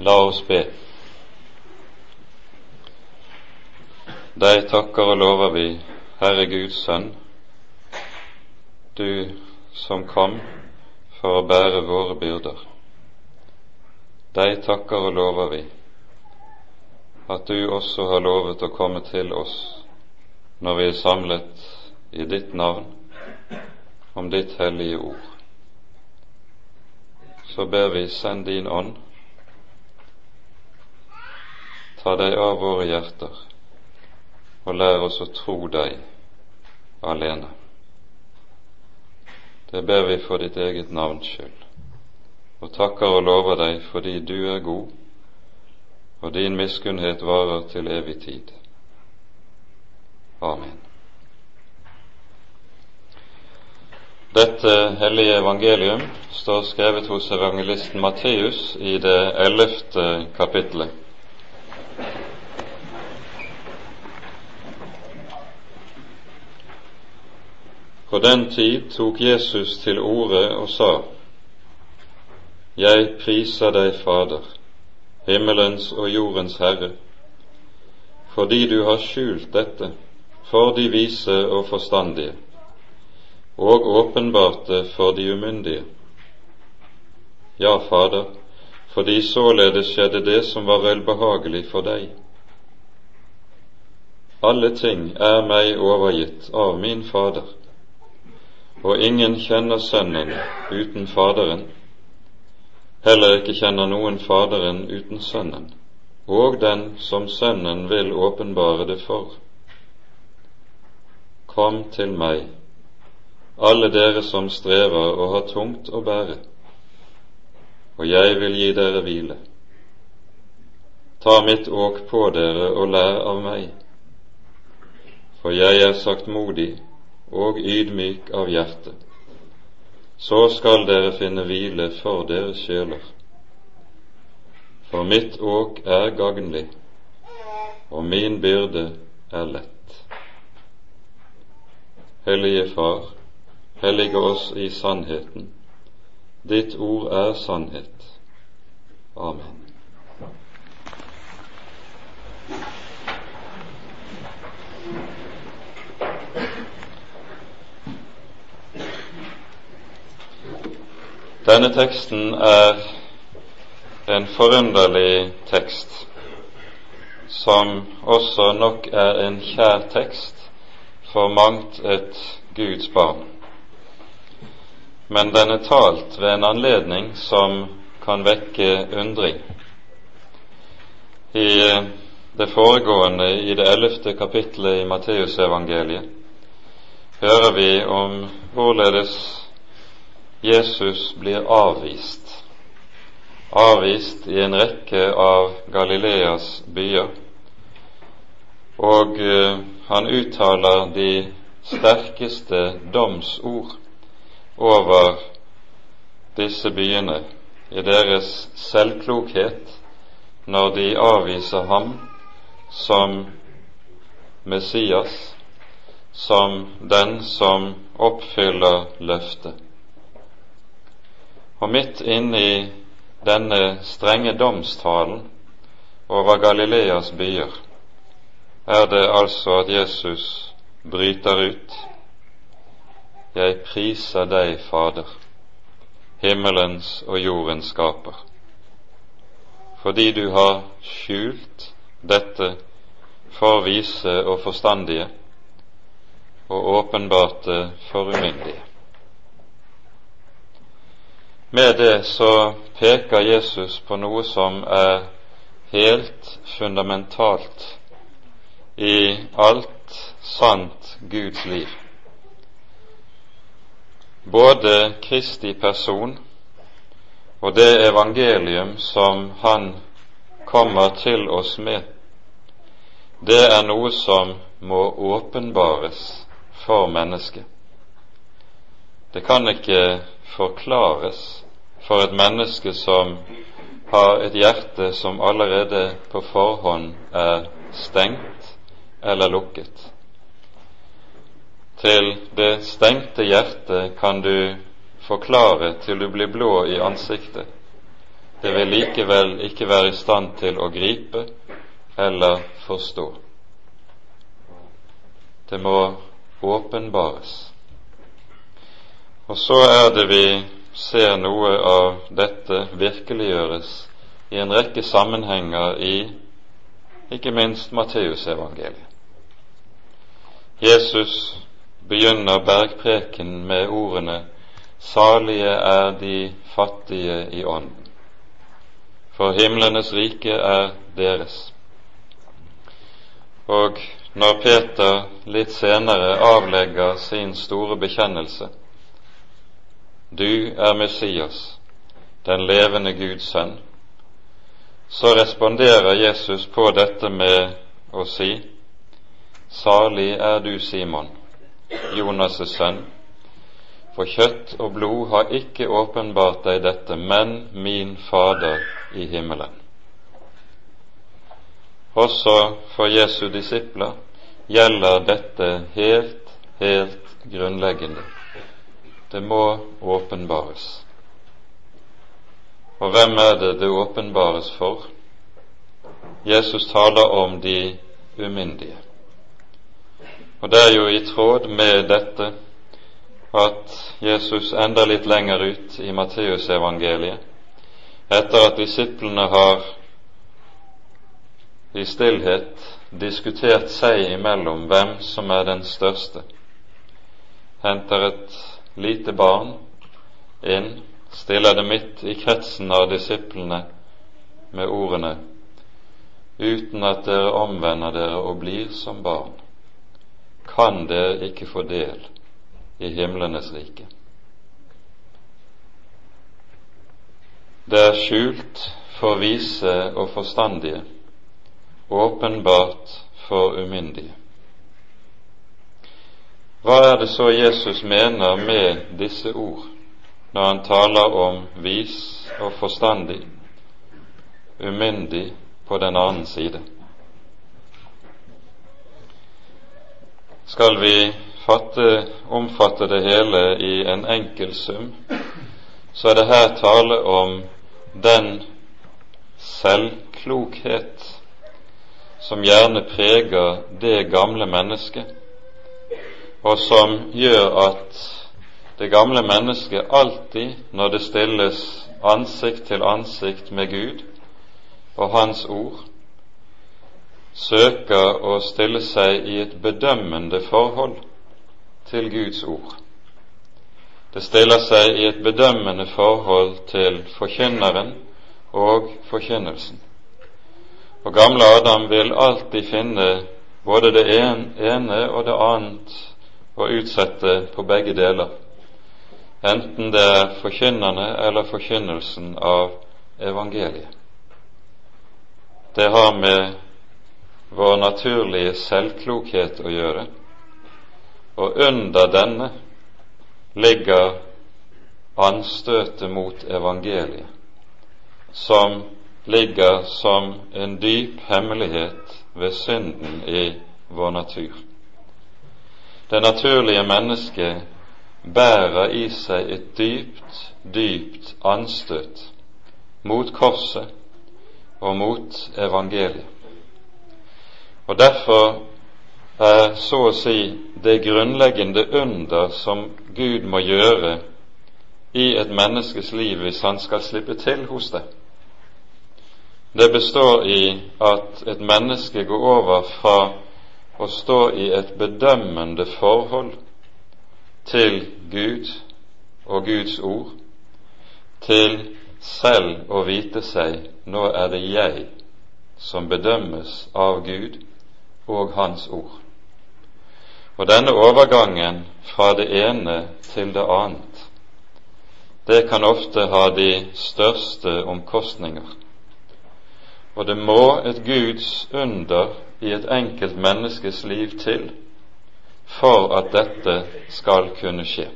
La oss be. Deg takker og lover vi, Herre Guds Sønn, du som kom for å bære våre byrder. Deg takker og lover vi at du også har lovet å komme til oss når vi er samlet i ditt navn om ditt hellige ord. Så ber vi, send din ånd, ta deg av våre hjerter og lær oss å tro deg alene. Det ber vi for ditt eget navns skyld, og takker og lover deg fordi du er god, og din miskunnhet varer til evig tid. Amen. Dette hellige evangelium står skrevet hos evangelisten Matteus i det ellevte kapittelet. På den tid tok Jesus til orde og sa:" Jeg priser deg, Fader, himmelens og jordens Herre, fordi du har skjult dette for de vise og forstandige og åpenbarte for de umyndige. Ja, Fader, fordi således skjedde det som var velbehagelig for deg. Alle ting er meg overgitt av min Fader, og ingen kjenner Sønnen uten Faderen, heller ikke kjenner noen Faderen uten Sønnen, og den som Sønnen vil åpenbare det for. Kom til meg, alle dere som strever og har tungt å bære, og jeg vil gi dere hvile. Ta mitt åk på dere og lær av meg, for jeg er saktmodig og ydmyk av hjerte. Så skal dere finne hvile for deres sjeler. For mitt åk er gagnlig, og min byrde er lett. Hellige Far, hellige oss i sannheten. Ditt ord er sannhet. Amen. Denne teksten er en forunderlig tekst, som også nok er en kjær tekst for mangt et Guds barn men den er talt ved en anledning som kan vekke undring. I eh, det foregående, i det ellevte kapittelet i Matteusevangeliet, hører vi om hvorledes Jesus blir avvist. Avvist i en rekke av Galileas byer. Og uh, han uttaler de sterkeste domsord over disse byene i deres selvklokhet når de avviser ham som Messias, som den som oppfyller løftet. Og midt inne i denne strenge domstalen over Galileas byer er det altså at Jesus bryter ut jeg priser deg, Fader, himmelens og jordens skaper, fordi du har skjult dette for vise og forstandige og åpenbart for umyndige. Med det så peker Jesus på noe som er helt fundamentalt i alt sant Guds liv både Kristi person og det evangelium som Han kommer til oss med, det er noe som må åpenbares for mennesket. Det kan ikke forklares for et menneske som har et hjerte som allerede på forhånd er stengt eller lukket. Til det stengte hjertet kan du forklare til du blir blå i ansiktet, det vil likevel ikke være i stand til å gripe eller forstå. Det må åpenbares. Og så er det vi ser noe av dette virkeliggjøres i en rekke sammenhenger i ikke minst Matteusevangeliet. Jesus begynner bergpreken med ordene Salige er de fattige i ånden, for himlenes rike er deres. Og når Peter litt senere avlegger sin store bekjennelse, du er Messias, den levende Guds sønn, så responderer Jesus på dette med å si, Salig er du, Simon, Jonas' sønn, for kjøtt og blod har ikke åpenbart deg dette, men min Fader i himmelen. Også for Jesu disipler gjelder dette helt, helt grunnleggende. Det må åpenbares. Og hvem er det det åpenbares for? Jesus taler om de umyndige. Og det er jo i tråd med dette at Jesus enda litt lenger ut i Matteusevangeliet, etter at disiplene har i stillhet diskutert seg imellom hvem som er den største, henter et lite barn inn, stiller det midt i kretsen av disiplene med ordene uten at dere omvender dere og blir som barn, kan dere ikke få del i himlenes rike. Det er skjult for vise og forstandige, åpenbart for umyndige. Hva er det så Jesus mener med disse ord når han taler om vis og forstandig, umyndig på den annen side? Skal vi fatte, omfatte det hele i en enkel sum, så er det her tale om den selvklokhet som gjerne preger det gamle mennesket, og som gjør at det gamle mennesket alltid, når det stilles ansikt til ansikt med Gud og Hans ord, søker å stille seg i et bedømmende forhold til Guds ord. Det stiller seg i et bedømmende forhold til forkynneren og forkynnelsen. Og gamle Adam vil alltid finne både det ene og det annet å utsette på begge deler, enten det er forkynnerne eller forkynnelsen av evangeliet. Det har med vår naturlige selvklokhet å gjøre, og under denne ligger anstøtet mot evangeliet, som ligger som en dyp hemmelighet ved synden i vår natur. Det naturlige mennesket bærer i seg et dypt, dypt anstøt mot korset og mot evangeliet. Og Derfor er så å si det grunnleggende under som Gud må gjøre i et menneskes liv hvis han skal slippe til hos det. Det består i at et menneske går over fra å stå i et bedømmende forhold til Gud og Guds ord, til selv å vite seg nå er det jeg som bedømmes av Gud og Hans ord. Og denne overgangen fra det ene til det annet, det kan ofte ha de største omkostninger. Og det må et Guds under i et enkelt menneskes liv til for at dette skal kunne skje.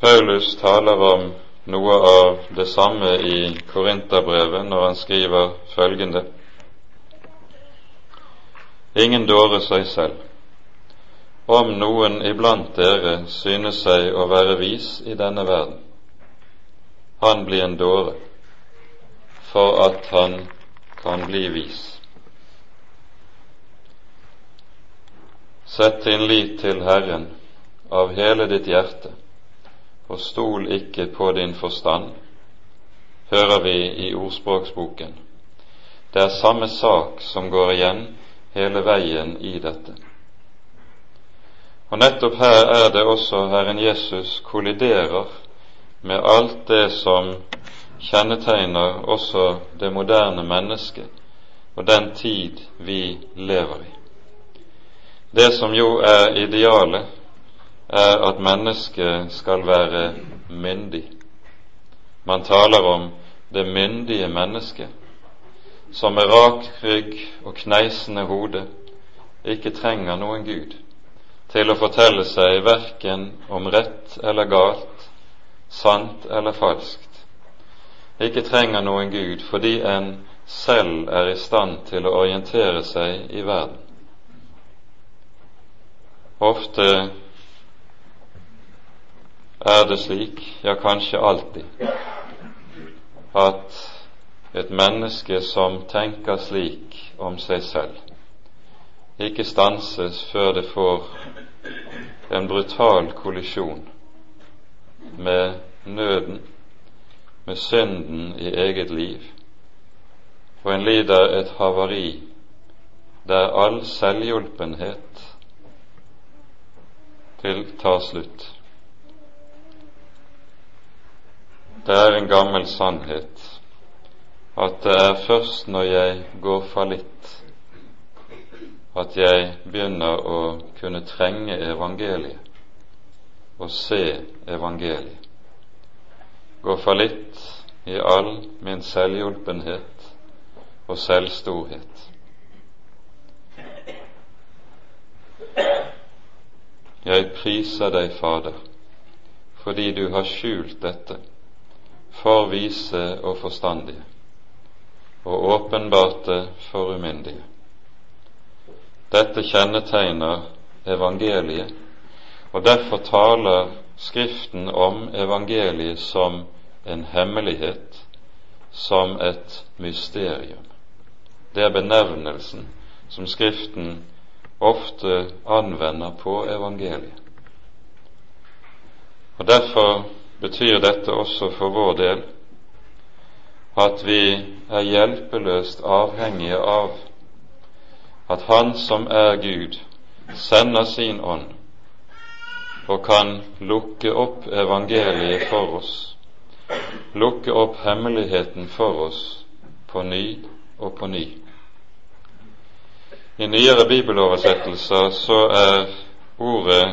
Paulus taler om noe av det samme i Korinterbrevet når han skriver følgende:" ingen dåre seg selv. Om noen iblant dere synes seg å være vis i denne verden, han blir en dåre for at han kan bli vis. Sett din lit til Herren av hele ditt hjerte, og stol ikke på din forstand, hører vi i ordspråksboken. Det er samme sak som går igjen hele veien i dette. Og nettopp her er det også Herren Jesus kolliderer med alt det som kjennetegner også det moderne mennesket og den tid vi lever i. Det som jo er idealet, er at mennesket skal være myndig. Man taler om det myndige mennesket, som med rak rygg og kneisende hode ikke trenger noen Gud til å fortelle seg verken om rett eller galt, sant eller falskt, ikke trenger noen Gud fordi en selv er i stand til å orientere seg i verden. Ofte er det slik, ja kanskje alltid, at et menneske som tenker slik om seg selv, ikke stanses før det får en brutal kollisjon med nøden, med synden i eget liv, og en lider et havari der all selvhjulpenhet til tar slutt. Det er en gammel sannhet at det er først når jeg går fallitt at jeg begynner å kunne trenge evangeliet og se evangeliet. Gå fallitt i all min selvhjulpenhet og selvstorhet. Jeg priser deg, Fader, fordi du har skjult dette for vise og forstandige, og åpenbarte for umyndige. Dette kjennetegner evangeliet, og derfor taler Skriften om evangeliet som en hemmelighet, som et mysterium. Det er benevnelsen som Skriften ofte anvender på evangeliet. Og Derfor betyr dette også for vår del at vi er hjelpeløst avhengige av at Han som er Gud, sender sin ånd og kan lukke opp evangeliet for oss, lukke opp hemmeligheten for oss på ny og på ny. I nyere bibeloversettelser så er ordet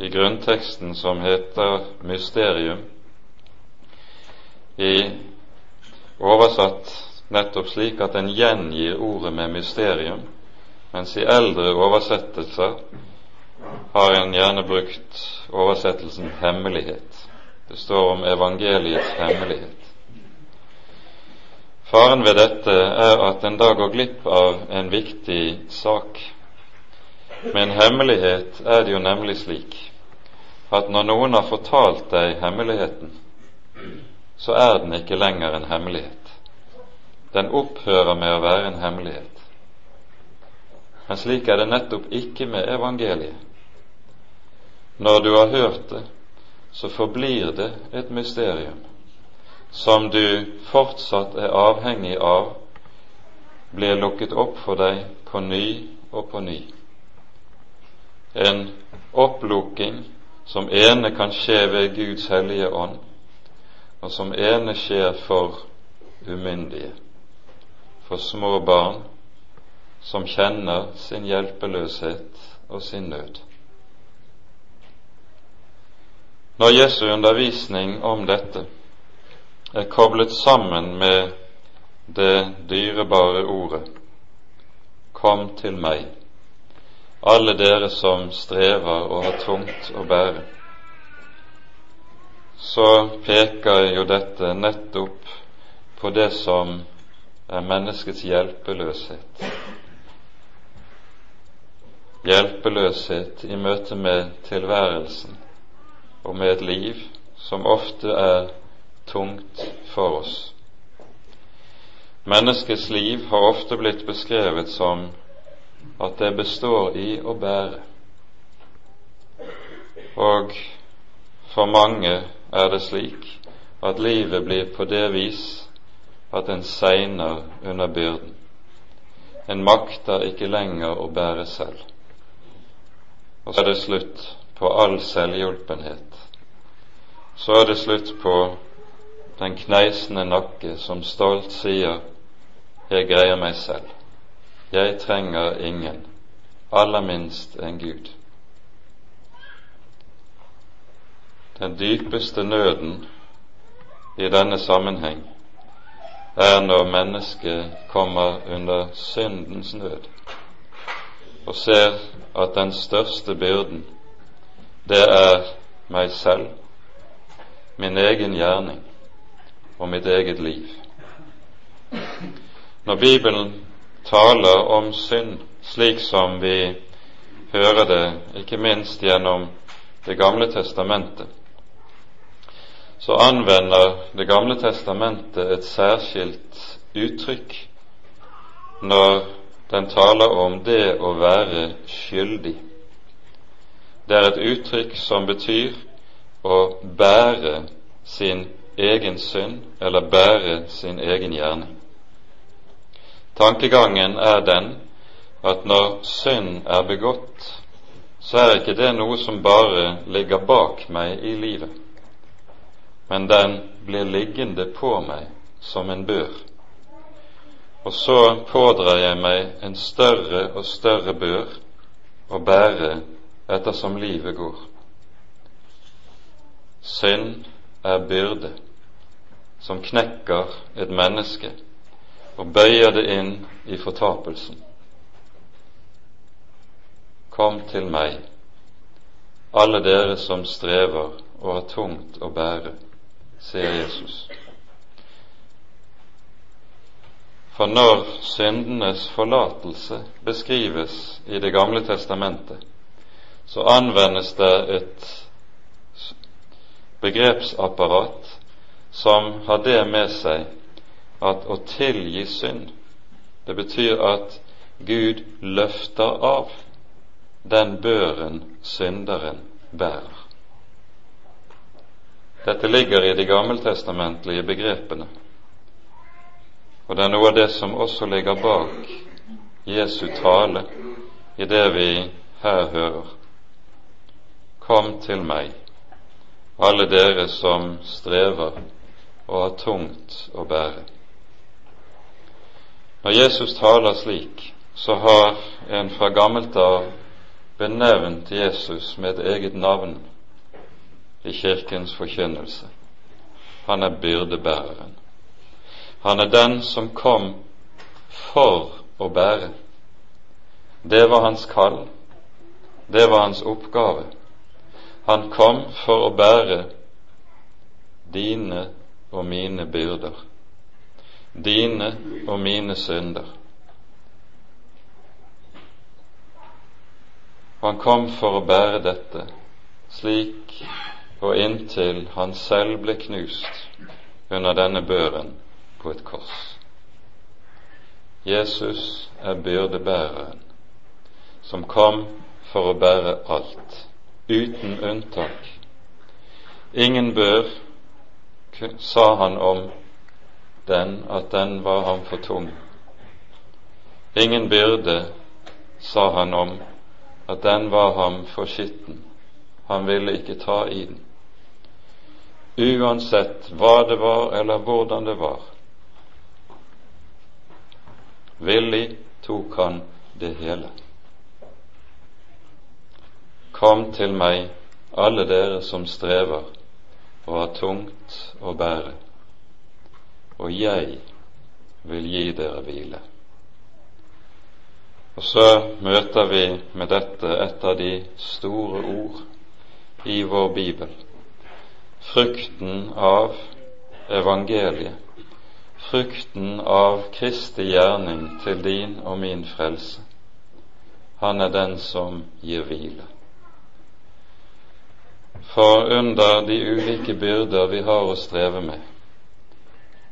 i grunnteksten som heter mysterium, i oversatt nettopp slik at en gjengir ordet med mysterium, mens i eldre oversettelser har en gjerne brukt oversettelsen 'hemmelighet'. Det står om evangeliets hemmelighet. Faren ved dette er at en da går glipp av en viktig sak. Med en hemmelighet er det jo nemlig slik at når noen har fortalt deg hemmeligheten, så er den ikke lenger en hemmelighet. Den opphører med å være en hemmelighet. Men slik er det nettopp ikke med evangeliet. Når du har hørt det, så forblir det et mysterium som du fortsatt er avhengig av blir lukket opp for deg på ny og på ny. En opplukking som ene kan skje ved Guds hellige ånd, og som ene skjer for umyndige, for små barn som kjenner sin hjelpeløshet og sin nød. Når Jesu undervisning om dette er koblet sammen med det dyrebare ordet Kom til meg, alle dere som strever og har tungt å bære, så peker jo dette nettopp på det som er menneskets hjelpeløshet. Hjelpeløshet i møte med tilværelsen og med et liv som ofte er tungt for oss. Menneskets liv har ofte blitt beskrevet som at det består i å bære. Og for mange er det slik at livet blir på det vis at en segner under byrden. En makter ikke lenger å bære selv. Og så er det slutt på all selvhjulpenhet. Så er det slutt på den kneisende nakke som stolt sier 'Jeg greier meg selv'. Jeg trenger ingen, aller minst en Gud. Den dypeste nøden i denne sammenheng er når mennesket kommer under syndens nød og ser at den største byrden, det er meg selv, min egen gjerning og mitt eget liv. Når Bibelen taler om synd slik som vi hører det ikke minst gjennom Det gamle testamentet, så anvender Det gamle testamentet et særskilt uttrykk når den taler om det å være skyldig. Det er et uttrykk som betyr å bære sin egen synd eller bære sin egen gjerning. Tankegangen er den at når synd er begått, så er ikke det noe som bare ligger bak meg i livet men den blir liggende på meg som en bør. Og så pådrar jeg meg en større og større bør å bære ettersom livet går. Synd er byrde som knekker et menneske og bøyer det inn i fortapelsen. Kom til meg, alle dere som strever og har tungt å bære sier Jesus. For når syndenes forlatelse beskrives i Det gamle testamentet, så anvendes det et begrepsapparat som har det med seg at å tilgi synd, det betyr at Gud løfter av den børen synderen bærer. Dette ligger i de gammeltestamentlige begrepene, og det er noe av det som også ligger bak Jesu tale i det vi her hører. Kom til meg, alle dere som strever og har tungt å bære. Når Jesus taler slik, så har en fra gammelt av benevnt Jesus med et eget navn i Kirkens forkynnelse. Han er byrdebæreren. Han er den som kom for å bære. Det var hans kall, det var hans oppgave. Han kom for å bære dine og mine byrder, dine og mine synder. Han kom for å bære dette slik og inntil han selv ble knust under denne børen på et kors. Jesus er byrdebæreren som kom for å bære alt, uten unntak. Ingen bør, sa han om den, at den var ham for tung. Ingen byrde, sa han om at den var ham for skitten. Han ville ikke ta i den uansett hva det var eller hvordan det var. Villig tok han det hele. Kom til meg, alle dere som strever og har tungt å bære, og jeg vil gi dere hvile. Og så møter vi med dette et av de store ord i vår bibel frukten av evangeliet, frukten av Kristi gjerning til din og min frelse. Han er den som gir hvile. For under de ulike byrder vi har å streve med,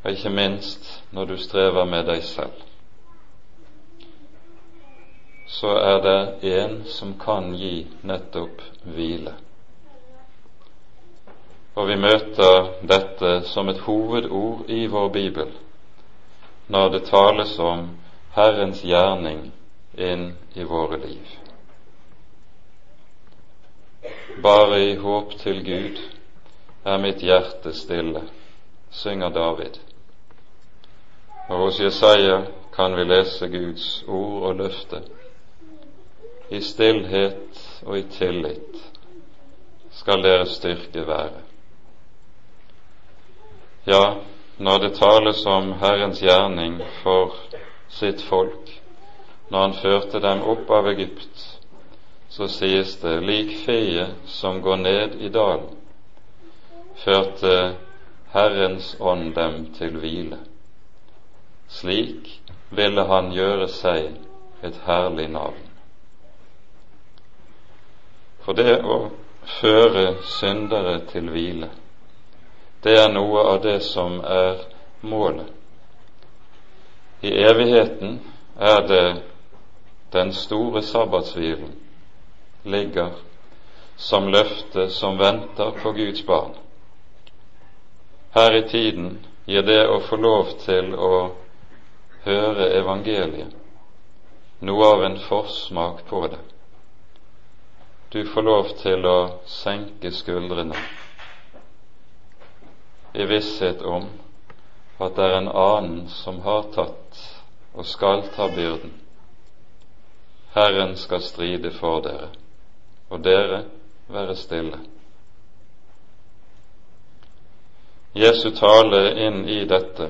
og ikke minst når du strever med deg selv, så er det en som kan gi nettopp hvile. Og vi møter dette som et hovedord i vår bibel når det tales om Herrens gjerning inn i våre liv. Bare i håp til Gud er mitt hjerte stille, synger David. Og hos Jesaja kan vi lese Guds ord og løfte. I stillhet og i tillit skal deres styrke være. Ja, når det tales om Herrens gjerning for sitt folk, når han førte dem opp av Egypt, så sies det lik feie som går ned i dalen, førte Herrens ånd dem til hvile. Slik ville han gjøre seg et herlig navn. For det å føre syndere til hvile, det er noe av det som er målet. I evigheten er det den store sabbatshvilen ligger som løfte som venter på Guds barn. Her i tiden gir det å få lov til å høre evangeliet, noe av en forsmak på det. Du får lov til å senke skuldrene i visshet om at det er en annen som har tatt og skal ta byrden. Herren skal stride for dere, og dere være stille. Jesu tale inn i dette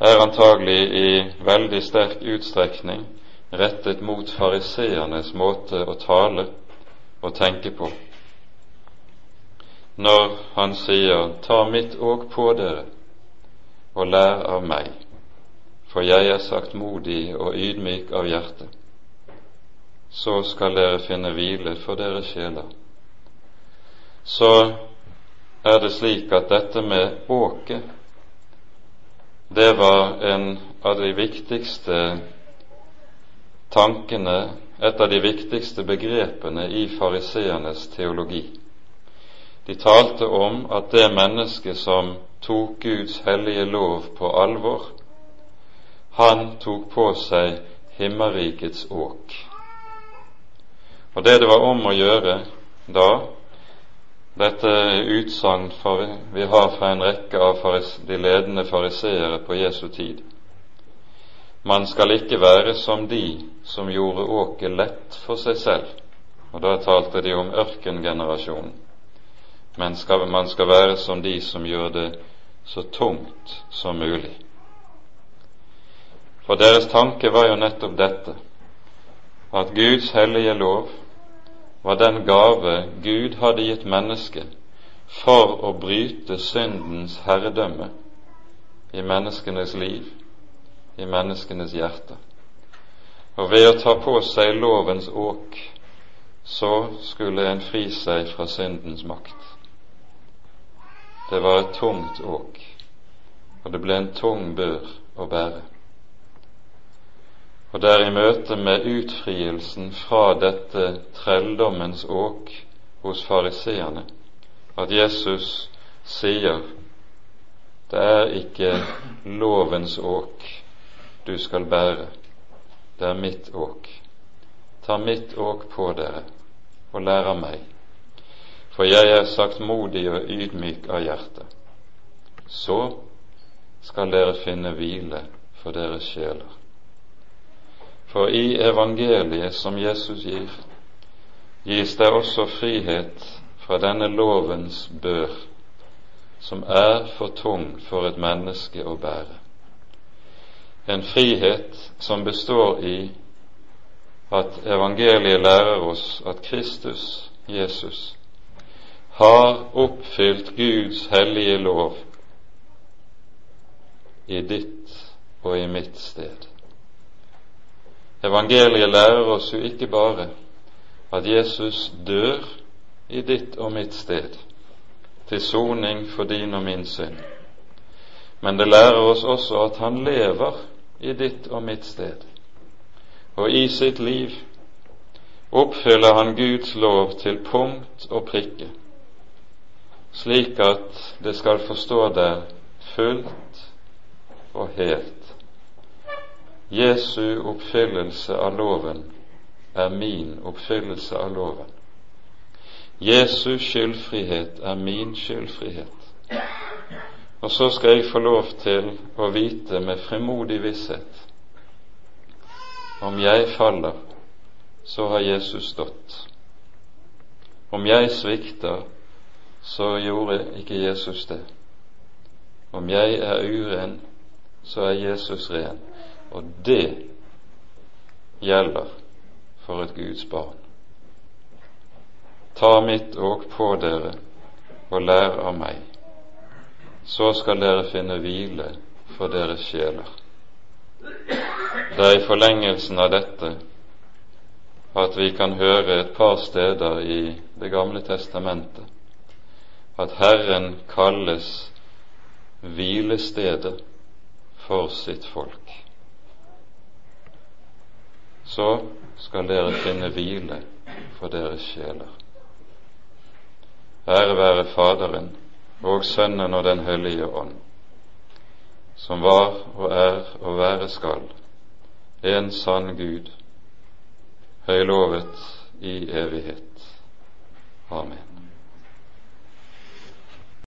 er antagelig i veldig sterk utstrekning rettet mot fariseernes måte å tale og tenke på. Når han sier 'ta mitt åk på dere og lær av meg', for jeg er saktmodig og ydmyk av hjerte, så skal dere finne hvile for deres sjeler. Så er det slik at dette med åket det var en av de viktigste tankene, et av de viktigste begrepene i fariseernes teologi. De talte om at det mennesket som tok Guds hellige lov på alvor, han tok på seg himmerikets åk. Og det det var om å gjøre da, dette utsagn vi har fra en rekke av de ledende fariseere på Jesu tid. Man skal ikke være som de som gjorde åket lett for seg selv, og da talte de om ørkengenerasjonen, men skal, man skal være som de som gjør det så tungt som mulig. For deres tanke var jo nettopp dette, at Guds hellige lov var den gave Gud hadde gitt mennesket for å bryte syndens herredømme i menneskenes liv, i menneskenes hjerte. Og ved å ta på seg lovens åk, så skulle en fri seg fra syndens makt. Det var et tungt åk, og det ble en tung bør å bære. Og det er i møte med utfrielsen fra dette trelldommens åk hos fariseerne at Jesus sier det er ikke lovens åk du skal bære, det er mitt åk. Ta mitt åk på dere og lær av meg, for jeg er saktmodig og ydmyk av hjerte. Så skal dere finne hvile for deres sjeler. For i evangeliet som Jesus gir, gis det også frihet fra denne lovens bør, som er for tung for et menneske å bære. En frihet som består i at evangeliet lærer oss at Kristus, Jesus, har oppfylt Guds hellige lov i ditt og i mitt sted. Evangeliet lærer oss jo ikke bare at Jesus dør i ditt og mitt sted, til soning for din og min synd, men det lærer oss også at han lever i ditt og mitt sted, og i sitt liv oppfyller han Guds lov til punkt og prikke, slik at det skal forstå der fullt og helt. Jesu oppfyllelse av loven er min oppfyllelse av loven. Jesu skyldfrihet er min skyldfrihet. Og så skal jeg få lov til å vite med fremodig visshet om jeg faller, så har Jesus stått. Om jeg svikter, så gjorde ikke Jesus det. Om jeg er uren, så er Jesus ren. Og det gjelder for et Guds barn. Ta mitt åk på dere og lær av meg, så skal dere finne hvile for deres sjeler. Det er i forlengelsen av dette at vi kan høre et par steder i Det gamle testamentet at Herren kalles hvilestedet for sitt folk. Så skal dere finne hvile for deres sjeler. Ære være Faderen og Sønnen og Den hellige ånd, som var og er og være skal, en sann Gud, høylovet i evighet. Amen.